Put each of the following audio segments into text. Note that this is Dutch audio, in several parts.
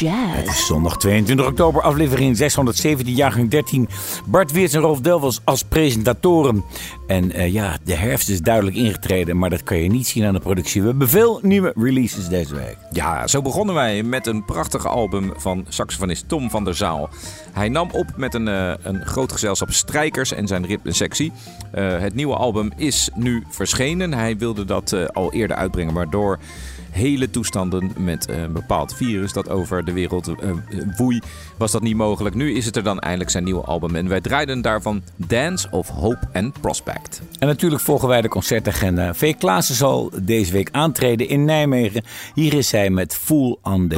Jazz. Het is zondag 22 oktober, aflevering 617, jaargang 13. Bart Weerts en Rolf Delvels als presentatoren. En uh, ja, de herfst is duidelijk ingetreden, maar dat kan je niet zien aan de productie. We hebben veel nieuwe releases deze week. Ja, zo begonnen wij met een prachtig album van saxofonist Tom van der Zaal. Hij nam op met een, uh, een groot gezelschap strijkers en zijn ritmesectie. Uh, het nieuwe album is nu verschenen. Hij wilde dat al eerder uitbrengen, waardoor hele toestanden met een bepaald virus dat over de wereld uh, woei, was dat niet mogelijk. Nu is het er dan eindelijk zijn nieuwe album en wij draaiden daarvan Dance of Hope and Prospect. En natuurlijk volgen wij de concertagenda. V. Klaassen zal deze week aantreden in Nijmegen. Hier is hij met Fool on.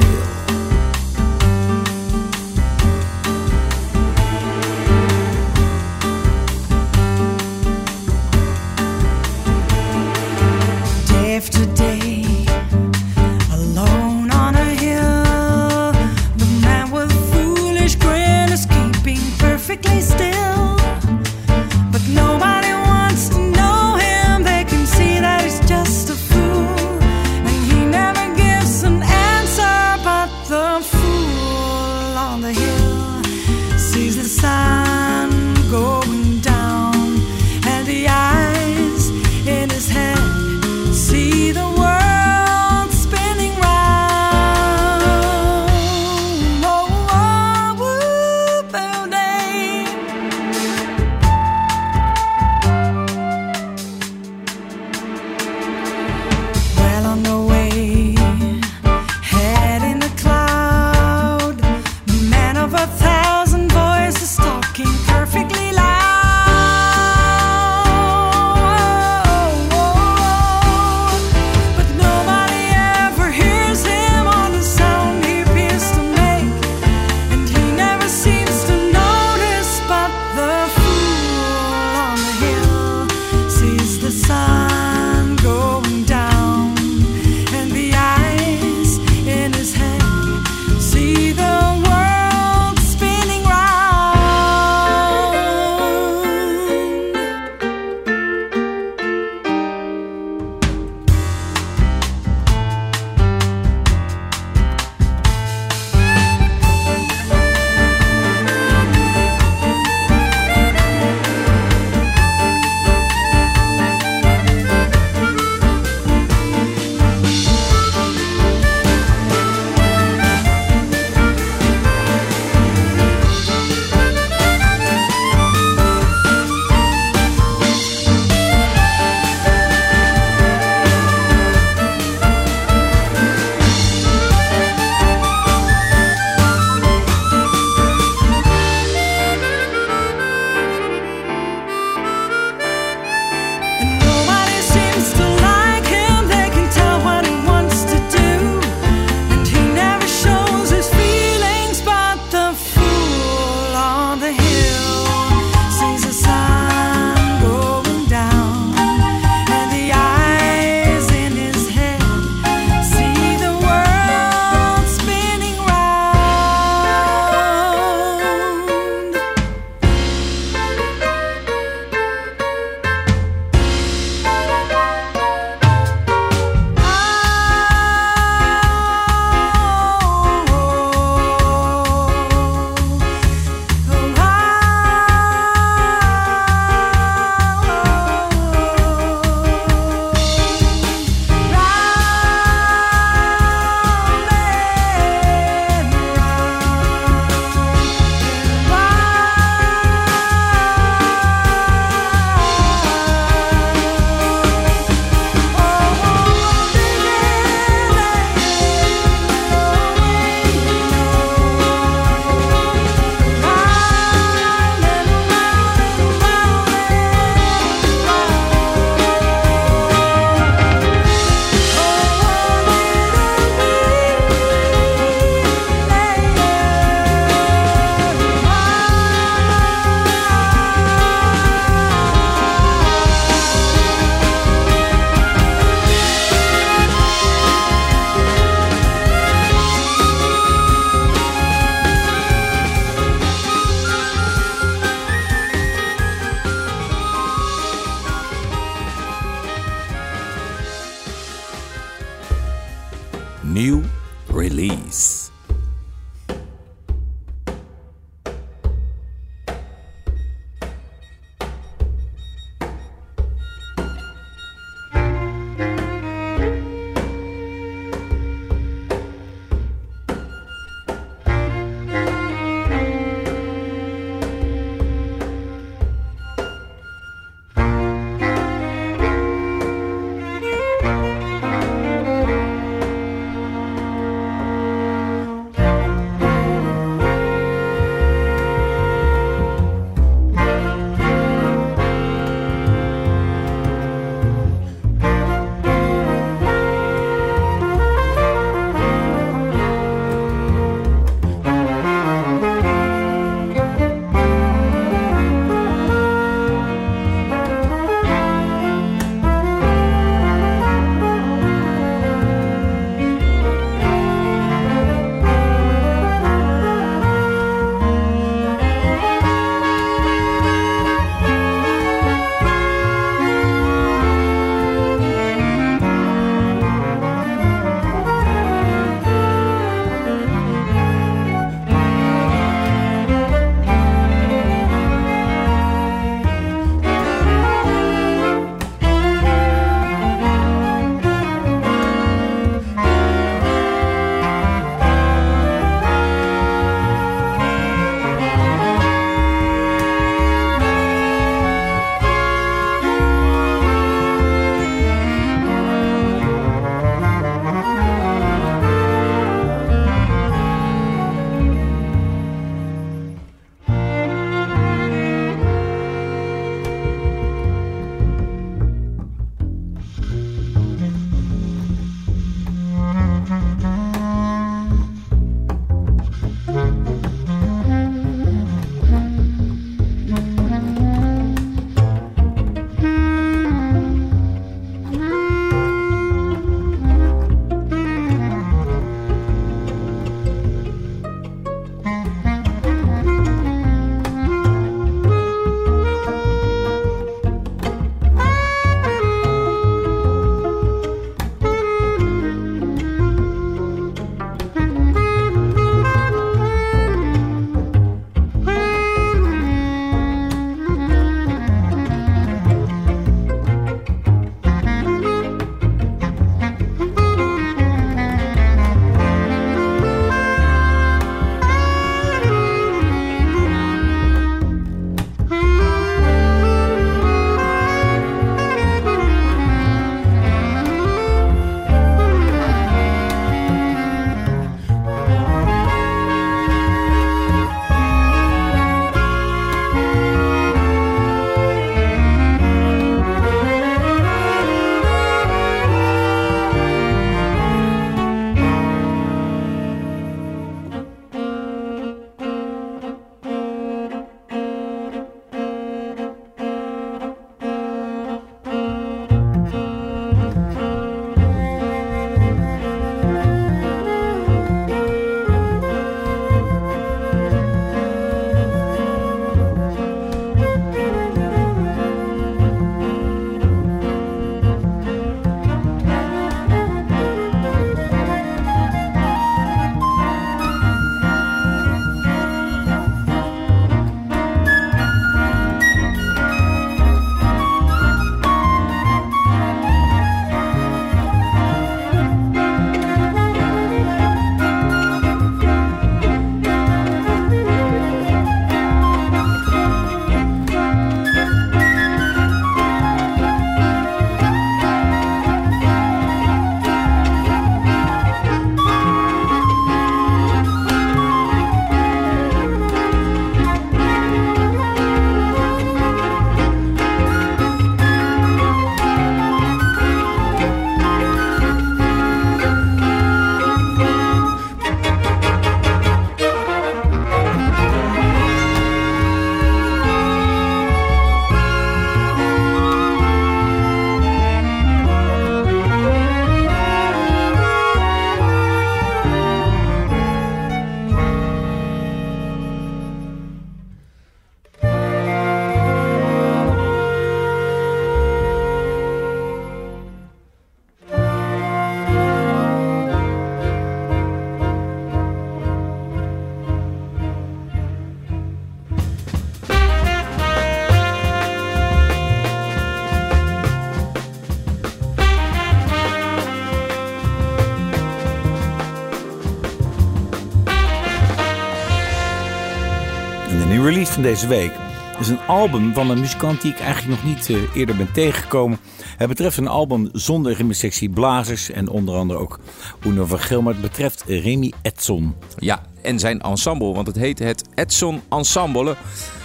Deze week is een album van een muzikant die ik eigenlijk nog niet uh, eerder ben tegengekomen. Het betreft een album zonder ritmesectie blazers en onder andere ook Uno van Geel. Maar het betreft Remy Edson. Ja, en zijn ensemble, want het heet het Edson Ensemble.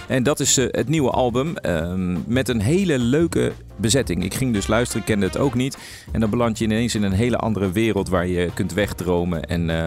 En dat is uh, het nieuwe album uh, met een hele leuke bezetting. Ik ging dus luisteren, kende het ook niet. En dan beland je ineens in een hele andere wereld waar je kunt wegdromen en uh,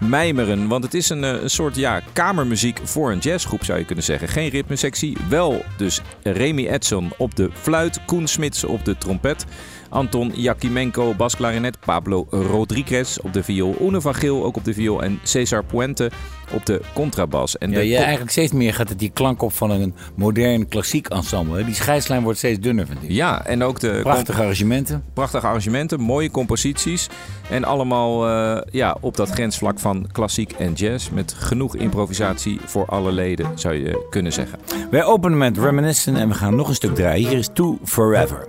mijmeren. Want het is een, een, soort ja, kamermuziek voor een jazzgroep zou je kunnen zeggen. Geen ritmesectie, wel dus Remy Edson op de fluit, Koen Smits op de trompet. Anton Jakimenko, basklarinet, Pablo Rodriguez op de viool, Oene van Geel ook op de viool en Cesar Puente op de contrabas. En ja, je eigenlijk steeds meer gaat het die klank op van een modern klassiek ensemble. Die scheidslijn wordt steeds dunner, vind ik. Ja, en ook de... Prachtige arrangementen. Prachtige arrangementen, mooie composities. En allemaal uh, ja, op dat grensvlak van klassiek en jazz. Met genoeg improvisatie voor alle leden, zou je kunnen zeggen. Wij openen met Reminiscent en we gaan nog een stuk draaien. Hier is To Forever.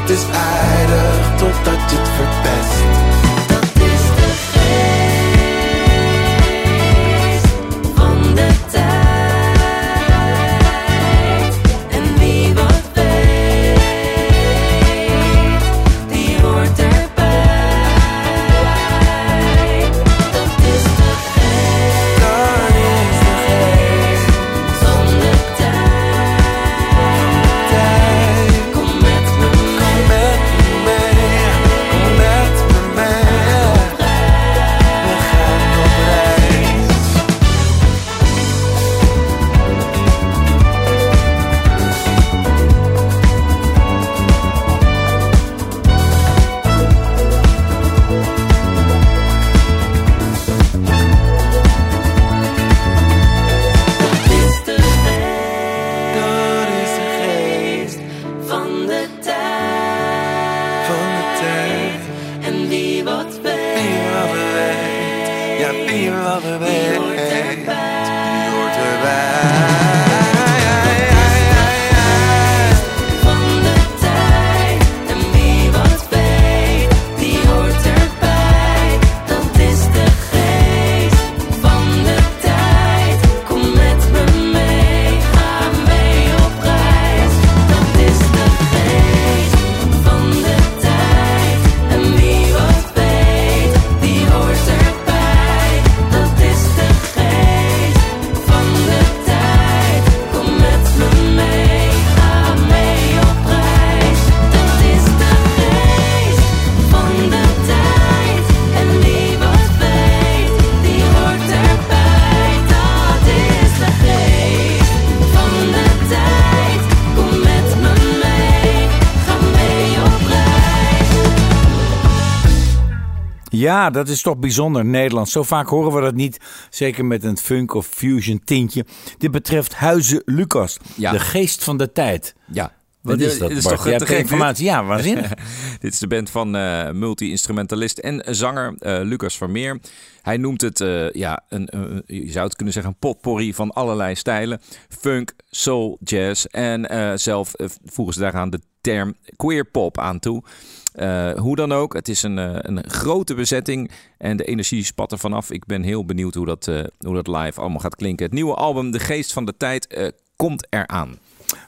Wereld is aardig totdat je het verpest. Ja, dat is toch bijzonder Nederlands. Zo vaak horen we dat niet. Zeker met een funk of fusion tintje. Dit betreft Huizen Lucas. Ja. De geest van de tijd. Ja. Wat Dit- is dat, dit is toch Je te informatie. Ja, waanzinnig. Dit is de band van eh, multi-instrumentalist en zanger eh, Lucas Vermeer. Hij noemt het, eh, ja, een, je zou het kunnen zeggen, een potpourri van allerlei stijlen. Funk, soul, jazz en zelf voegen ze daaraan de term queer pop aan toe. Eh, hoe dan ook, het is een, eh, een grote bezetting en de energie spat er vanaf. Ik ben heel benieuwd hoe dat, eh, hoe dat live allemaal gaat klinken. Het nieuwe album De Geest van de Tijd komt eraan.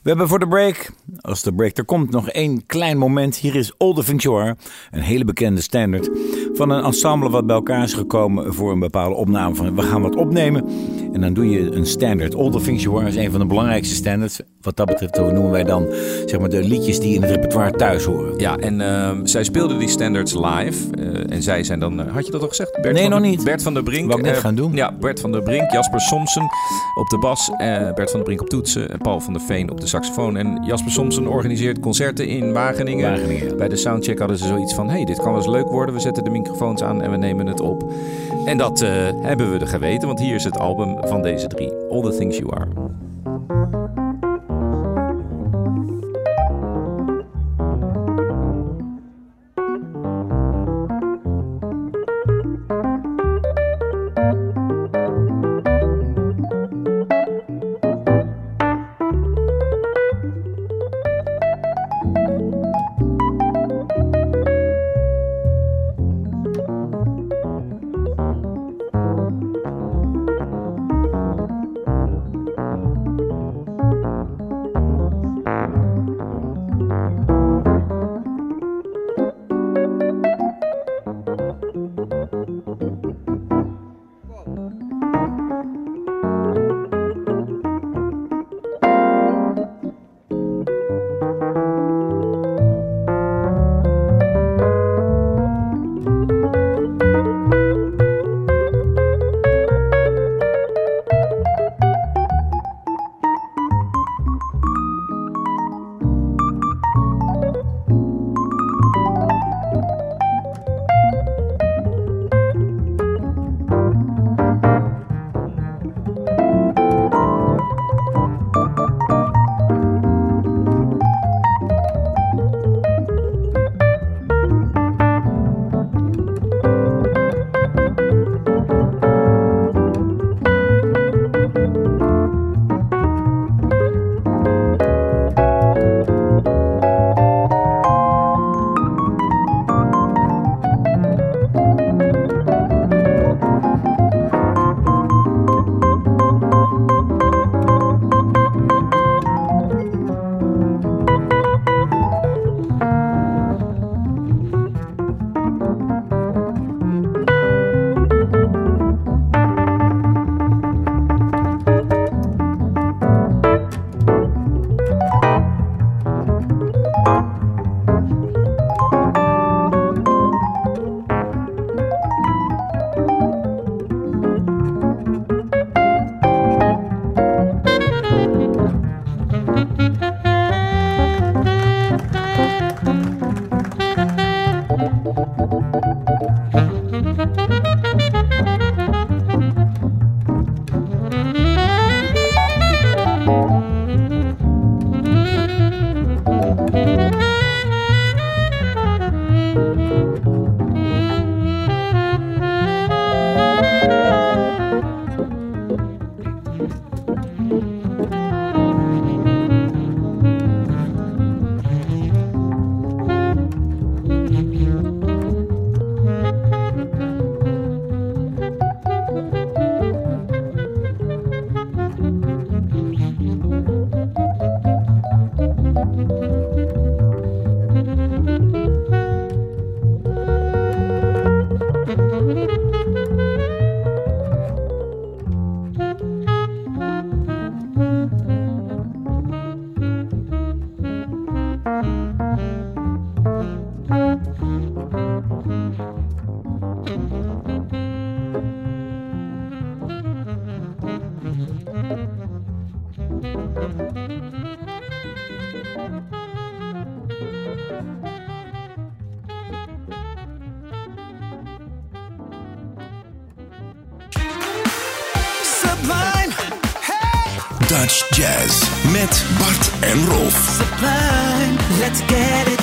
We hebben voor de break, als de break er komt, nog één klein moment. Hier is You Are, een hele bekende standard. Van een ensemble wat bij elkaar is gekomen voor een bepaalde opname. Van we gaan wat opnemen en dan doe je een Things You Are is een van de belangrijkste standards. Wat dat betreft noemen wij dan zeg maar, de liedjes die in het repertoire thuis horen. Ja, en ehm, zij speelden die standards live. eh, en zij zijn dan... eh, had je dat al gezegd? Bert Nee, van nog niet. Bert van der Brink. Wou ik net eh, gaan doen. Ja, Bert van der Brink, Jasper Somsen op de bas. Bert van der Brink op toetsen. En Paul van der Veen op de saxofoon. En Jasper Somsen organiseert concerten in Wageningen. Wageningen. Bij de soundcheck hadden ze zoiets van... hey, dit kan wel eens leuk worden. We zetten de microfoons aan en we nemen het op. En dat hebben we er geweten. Want hier is het album van deze drie. All the Things You Are. Sublime, Dutch Jazz met Bart en Rolf. sublime, let's get it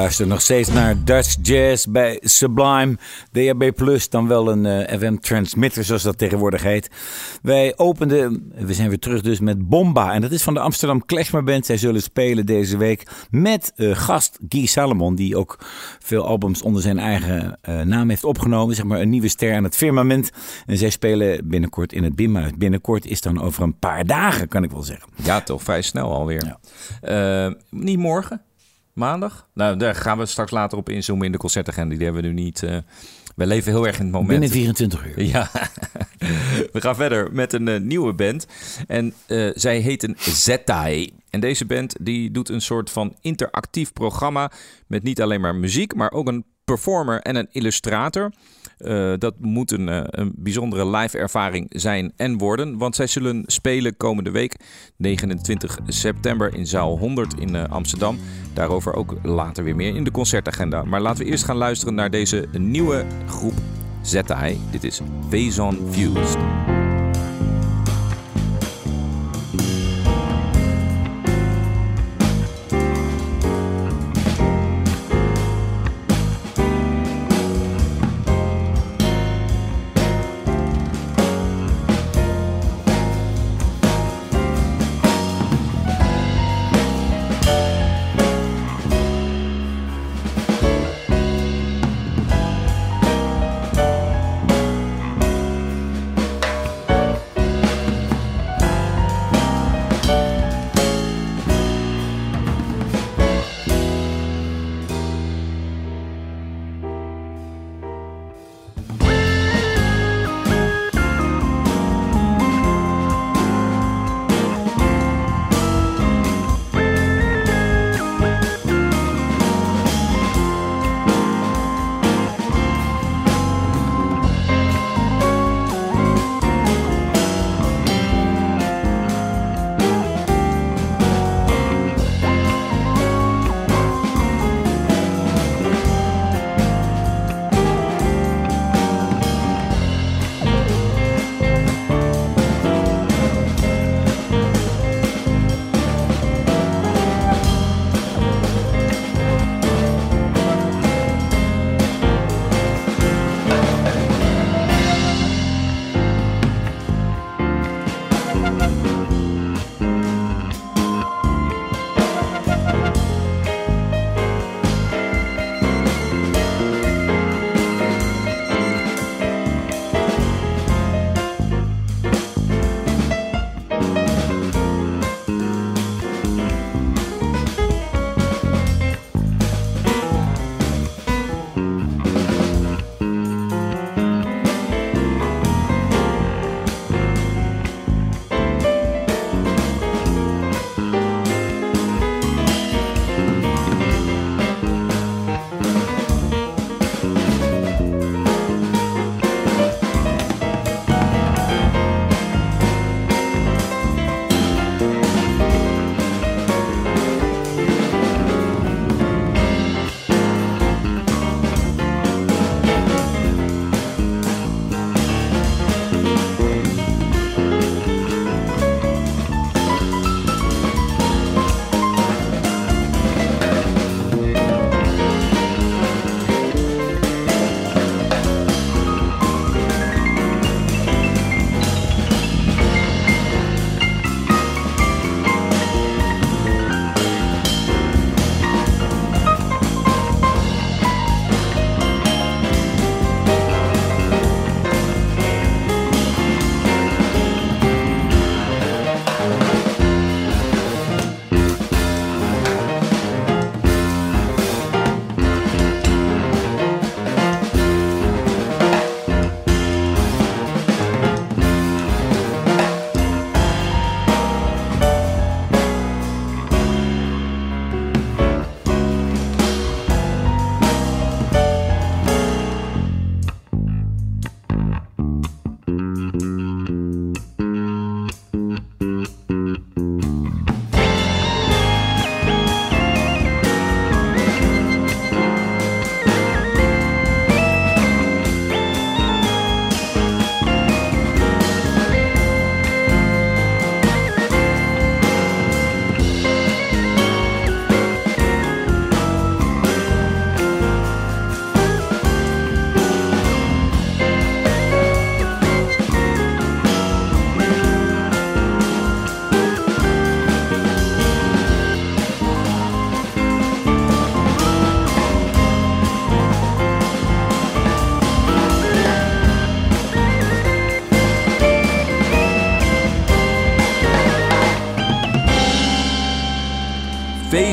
luistert nog steeds naar Dutch Jazz bij Sublime DAB+, dan wel een eh, FM-transmitter zoals dat tegenwoordig heet. Wij openden, we zijn weer terug dus met Bomba. En dat is van de Amsterdam Klezmer Band. Zij zullen spelen deze week met eh, gast Guy Salomon, die ook veel albums onder zijn eigen eh, naam heeft opgenomen. Zeg maar een nieuwe ster aan het firmament. En zij spelen binnenkort in het Bimhuis. Binnenkort is dan over een paar dagen, kan ik wel zeggen. Ja, toch vrij snel alweer. Eh, niet morgen, maandag. Nou, daar gaan we straks later op inzoomen in de concertagenda. Die hebben we nu niet. eh we leven heel erg in het moment. Binnen 24 uur. Ja, we gaan verder met een eh, nieuwe band. En eh, zij heet Zetai. En deze band die doet een soort van interactief programma met niet alleen maar muziek, maar ook een performer en een illustrator. Eh, dat moet een, eh, een bijzondere live ervaring zijn en worden. Want zij zullen spelen komende week 29 september in zaal 100 in eh, Amsterdam. Daarover ook later weer meer in de concertagenda. Maar laten we eerst gaan luisteren naar deze nieuwe groep ZI. Dit is Vaison Fused.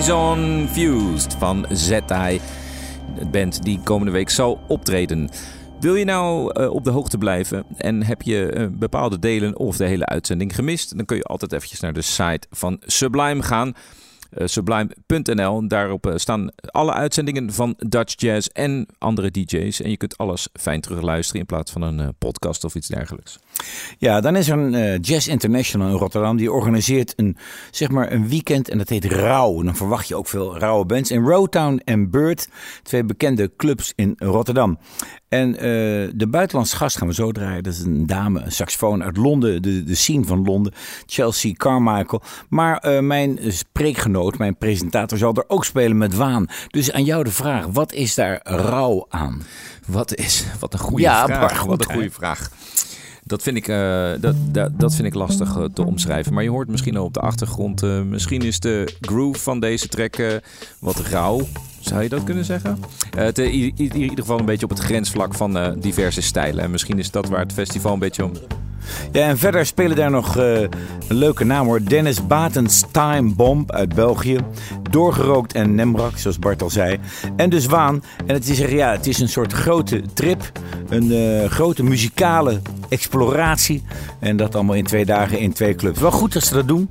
Faison Fused van ZI. Het band die komende week zal optreden. Wil je nou eh, op de hoogte blijven en heb je eh, bepaalde delen of de hele uitzending gemist? Dan kun je altijd eventjes naar de site van Sublime gaan. eh, Sublime.nl. Daarop staan alle uitzendingen van Dutch Jazz en andere DJ's. En je kunt alles fijn terugluisteren in plaats van een podcast of iets dergelijks. Ja, dan is er een eh, Jazz International in Rotterdam. Die organiseert een, zeg maar een weekend en dat heet Rauw. En dan verwacht je ook veel rauwe bands. In Rowtown en Bird, twee bekende clubs in Rotterdam. En eh, de buitenlandse gast gaan we zo draaien. Dat is een dame, een saxofoon uit Londen, de, de scene van Londen. Chelsea Carmichael. Maar eh, mijn spreekgenoot, mijn presentator, zal er ook spelen met Waan. Dus aan jou de vraag, wat is daar rauw aan? Wat is, wat een goede Ja, vraag. wat een goede vraag. Dat vind, ik, eh, dat, dat, dat vind ik lastig eh, te omschrijven. Maar je hoort misschien al op de achtergrond. eh, misschien is de groove van deze track wat rauw. Zou je dat kunnen zeggen? Het, in, ieder geval een beetje op het grensvlak van diverse stijlen. En misschien is dat waar het festival een beetje om. Ja, en verder spelen daar nog een leuke naam hoor. Dennis Batens Time Bomb uit België. Doorgerookt en Nemrak, zoals Bart al zei. En dus Waan. En het is, ja, het is een soort grote trip. Een grote muzikale exploratie. En dat allemaal in twee dagen in twee clubs. Wel goed dat ze dat doen.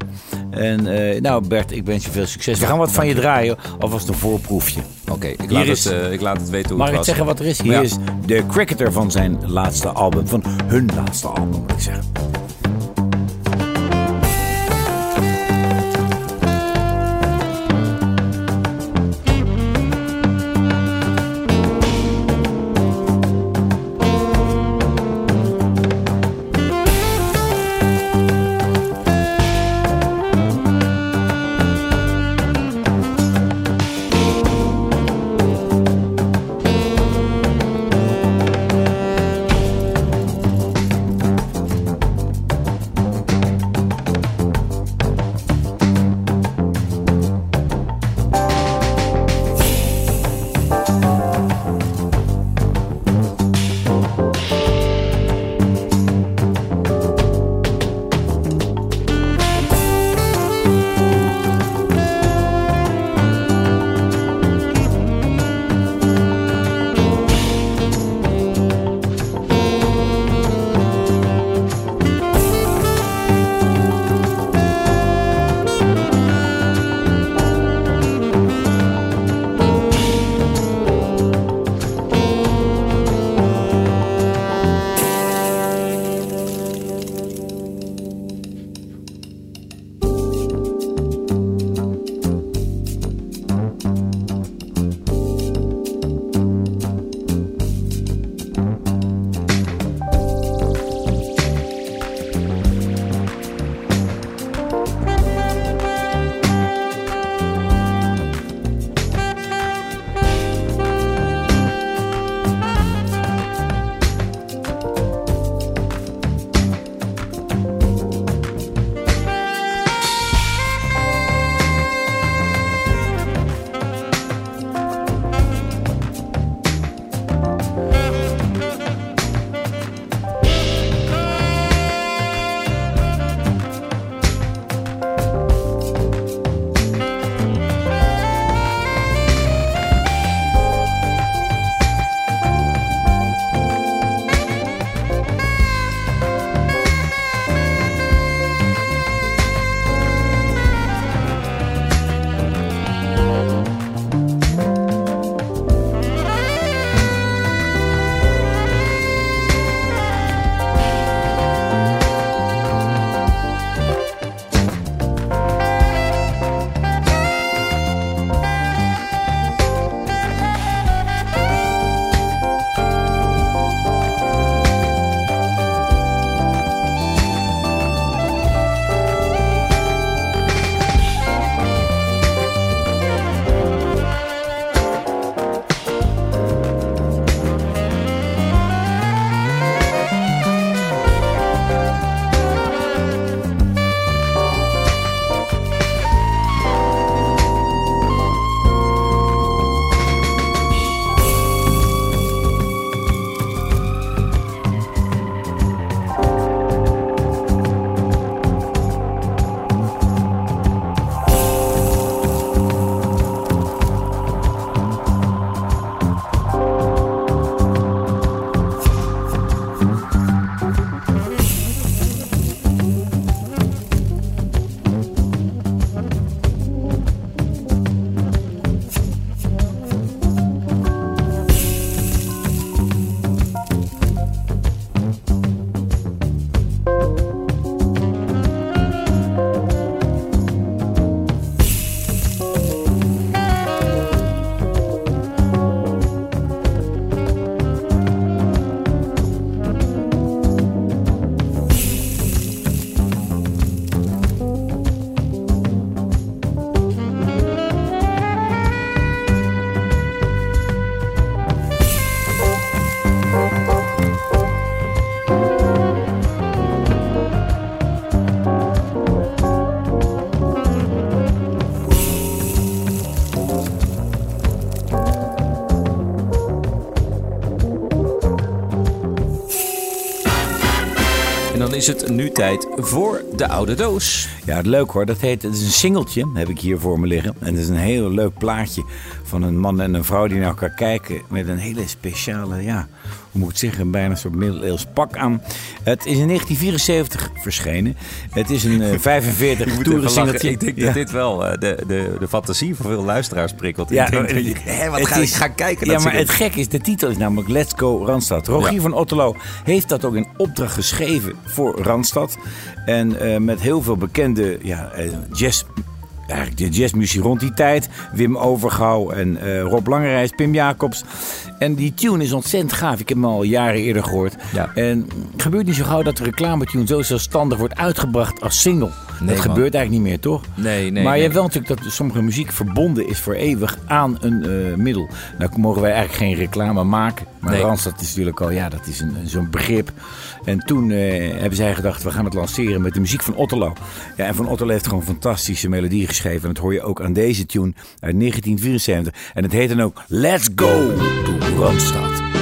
En eh, nou Bert, ik wens je veel succes. We gaan wat van je draaien. Alvast een voorproefje. Oké, ik, laat is- het, eh, ik laat het weten hoe Mag het ik was. zeggen wat er is? Hier Ja. is de Cricketer van zijn laatste album. Van hun laatste album, moet ik zeggen. Is het nu tijd voor de oude doos. Ja, leuk hoor. Dat heet, het is een singeltje, heb ik hier voor me liggen. En het is een heel leuk plaatje van een man en een vrouw die naar elkaar kijken. Met een hele speciale, ja, hoe moet ik zeggen, bijna een soort middeleeuws pak aan. Het is in 1974 verschenen. Het is een eh, 45 toeren singeltje. Ik denk Ja. dat dit wel eh, de, de, de fantasie van veel luisteraars prikkelt. Ja, Ik denk eh, Hé, wat het ga ik is- gaan kijken? Ja, maar het gek is, de titel is namelijk Let's Go Randstad. Rogier Ja. van Otterlo heeft dat ook in opdracht geschreven voor Randstad. En eh, met heel veel bekende ja, eh, jazz... Eigenlijk de jazzmuziek rond die tijd. Wim Overgouw en eh, Rob Langerijs, Pim Jacobs. En die tune is ontzettend gaaf. Ik heb hem al jaren eerder gehoord. Ja. En het gebeurt niet zo gauw dat de reclametune zo zelfstandig wordt uitgebracht als single. Nee, dat man. gebeurt eigenlijk niet meer, toch? Nee, nee. maar je hebt wel natuurlijk dat sommige muziek verbonden is voor eeuwig aan een eh, middel. Nou mogen wij eigenlijk geen reclame maken. Maar Nee. Randstad is natuurlijk al, ja, dat is een, zo'n begrip. En toen eh, hebben zij gedacht, we gaan het lanceren met de muziek van Otterlo. Ja, en van Otterlo heeft gewoon fantastische melodie geschreven. En dat hoor je ook aan deze tune uit 1974. En het heet dan ook Let's Go to Randstad.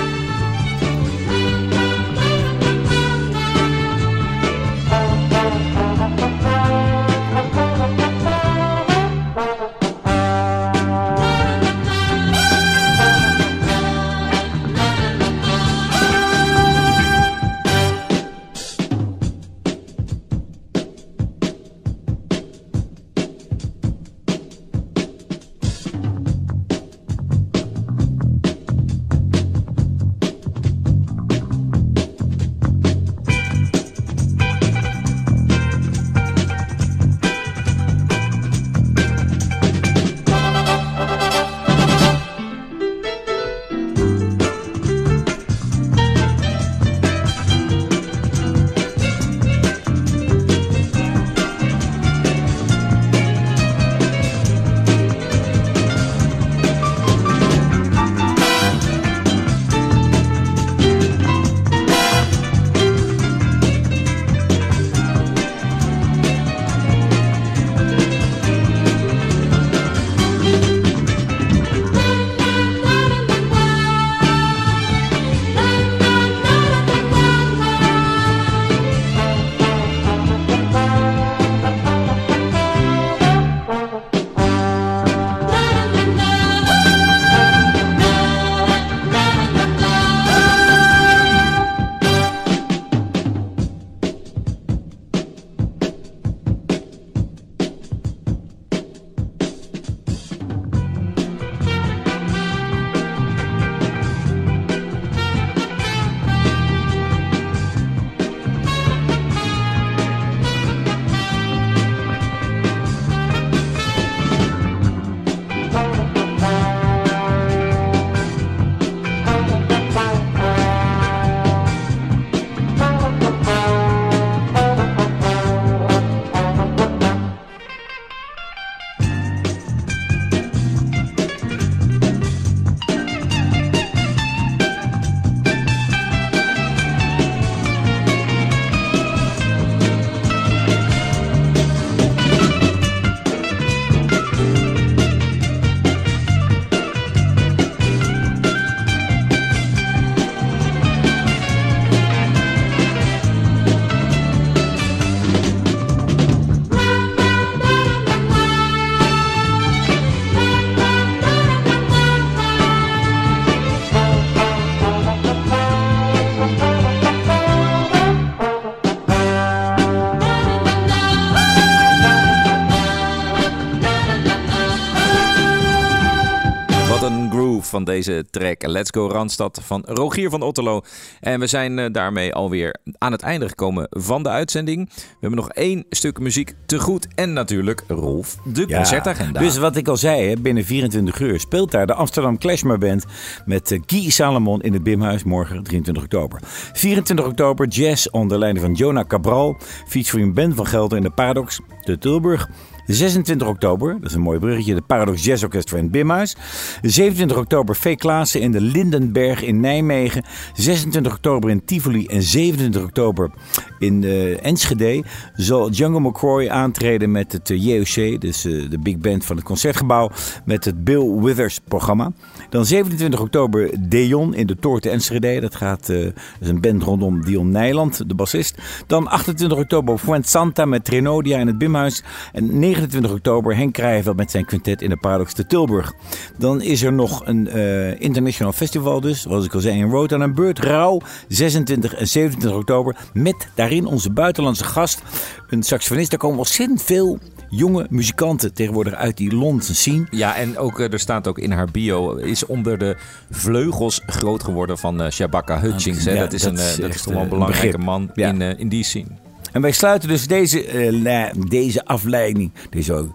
Van deze track. Let's Go Randstad van Rogier van Otterlo. En we zijn eh, daarmee alweer aan het einde gekomen van de uitzending. We hebben nog één stuk muziek te goed. En natuurlijk Rolf, de Ja, concertagenda. Dus wat ik al zei, binnen 24 uur speelt daar de Amsterdam Clashmar Band met eh, Guy Salomon in het Bimhuis morgen 23 oktober. 24 oktober jazz onder leiding van Jonah Cabral, featuring Ben van Gelder in de Paradox, de Tilburg. 26 oktober, dat is een mooi bruggetje, de Paradox Jazz Orchestra in Bimhuis. 27 oktober V. Klaassen in de Lindenberg in Nijmegen. 26 oktober in Tivoli en 27 oktober in eh, Enschede zal Django McCroy aantreden met het eh, JOC, dus eh, de big band van het Concertgebouw, met het Bill Withers programma. Dan 27 oktober Deon in de Toorte Enschede. Dat gaat, dat is een band rondom Dion Nijland, de bassist. Dan 28 oktober Fuent Santa met Trenodia in het Bimhuis. En 29 oktober Henk Krijvel met zijn quintet in de Paradox te Tilburg. Dan is er nog een eh, international festival dus, zoals ik al zei, in Rood aan een beurt. Rauw, 26 en 27 oktober. Met daarin onze buitenlandse gast, een saxofonist. Daar komen ontzettend veel jonge muzikanten tegenwoordig uit die Londen scene. Ja, en ook, eh, er staat ook in haar bio, is onder de vleugels groot geworden van eh, Shabaka Hutchings. hè. Dat is, dat een, eh, is dat is toch wel een belangrijke begrip. man Ja. in, in die scene. En wij sluiten dus deze, eh, deze afleiding, deze,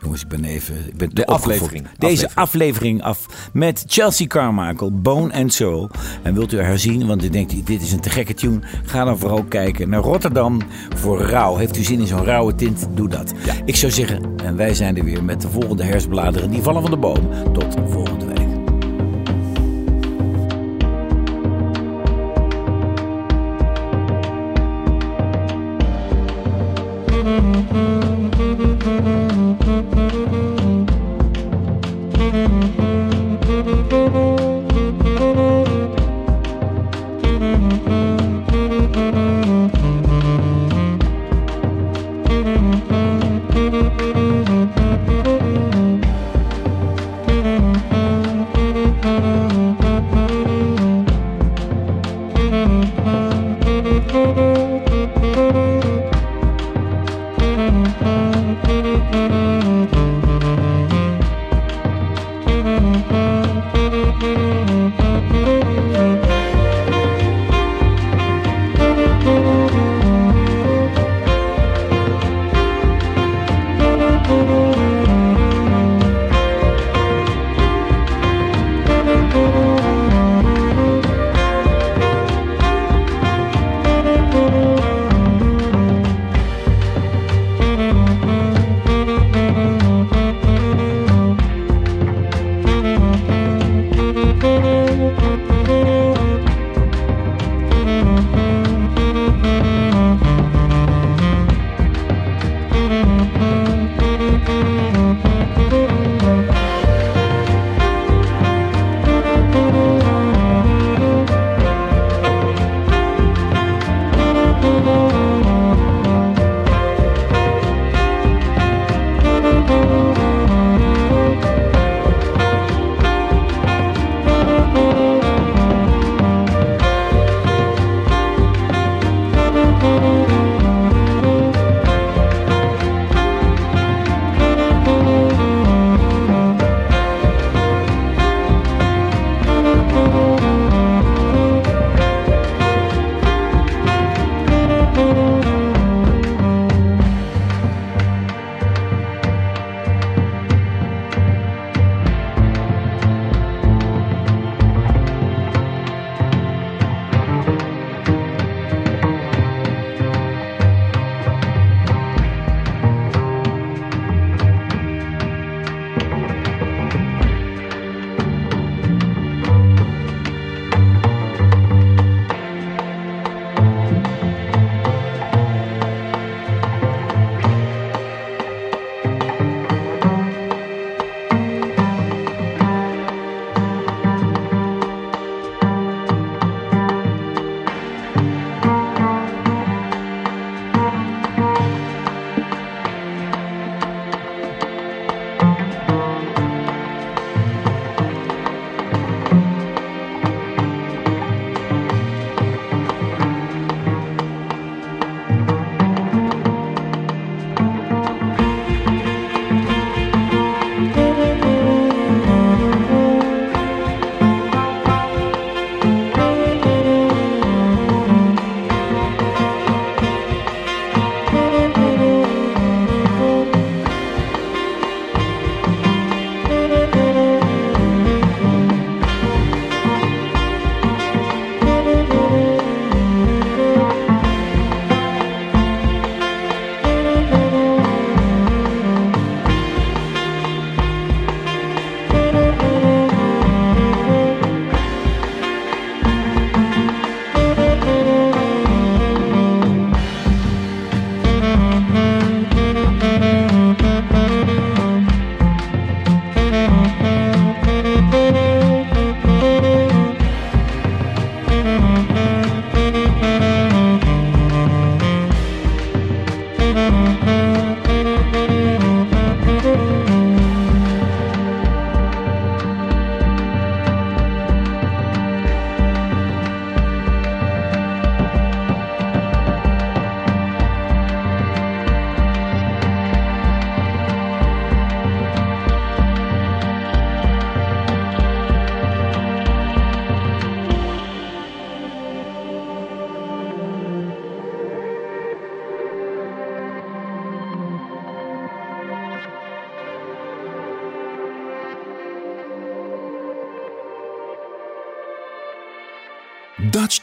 jongens, ik ben even, ik ben De aflevering. Deze Aflevering. aflevering af met Chelsea Carmichael, Bone and Soul. En wilt u haar zien, want u denkt, dit is een te gekke tune, ga dan vooral kijken naar Rotterdam voor rouw. Heeft u zin in zo'n rauwe tint, doe dat. Ik zou zeggen, en wij zijn er weer met de volgende herfstbladeren, die vallen van de boom. Tot volgende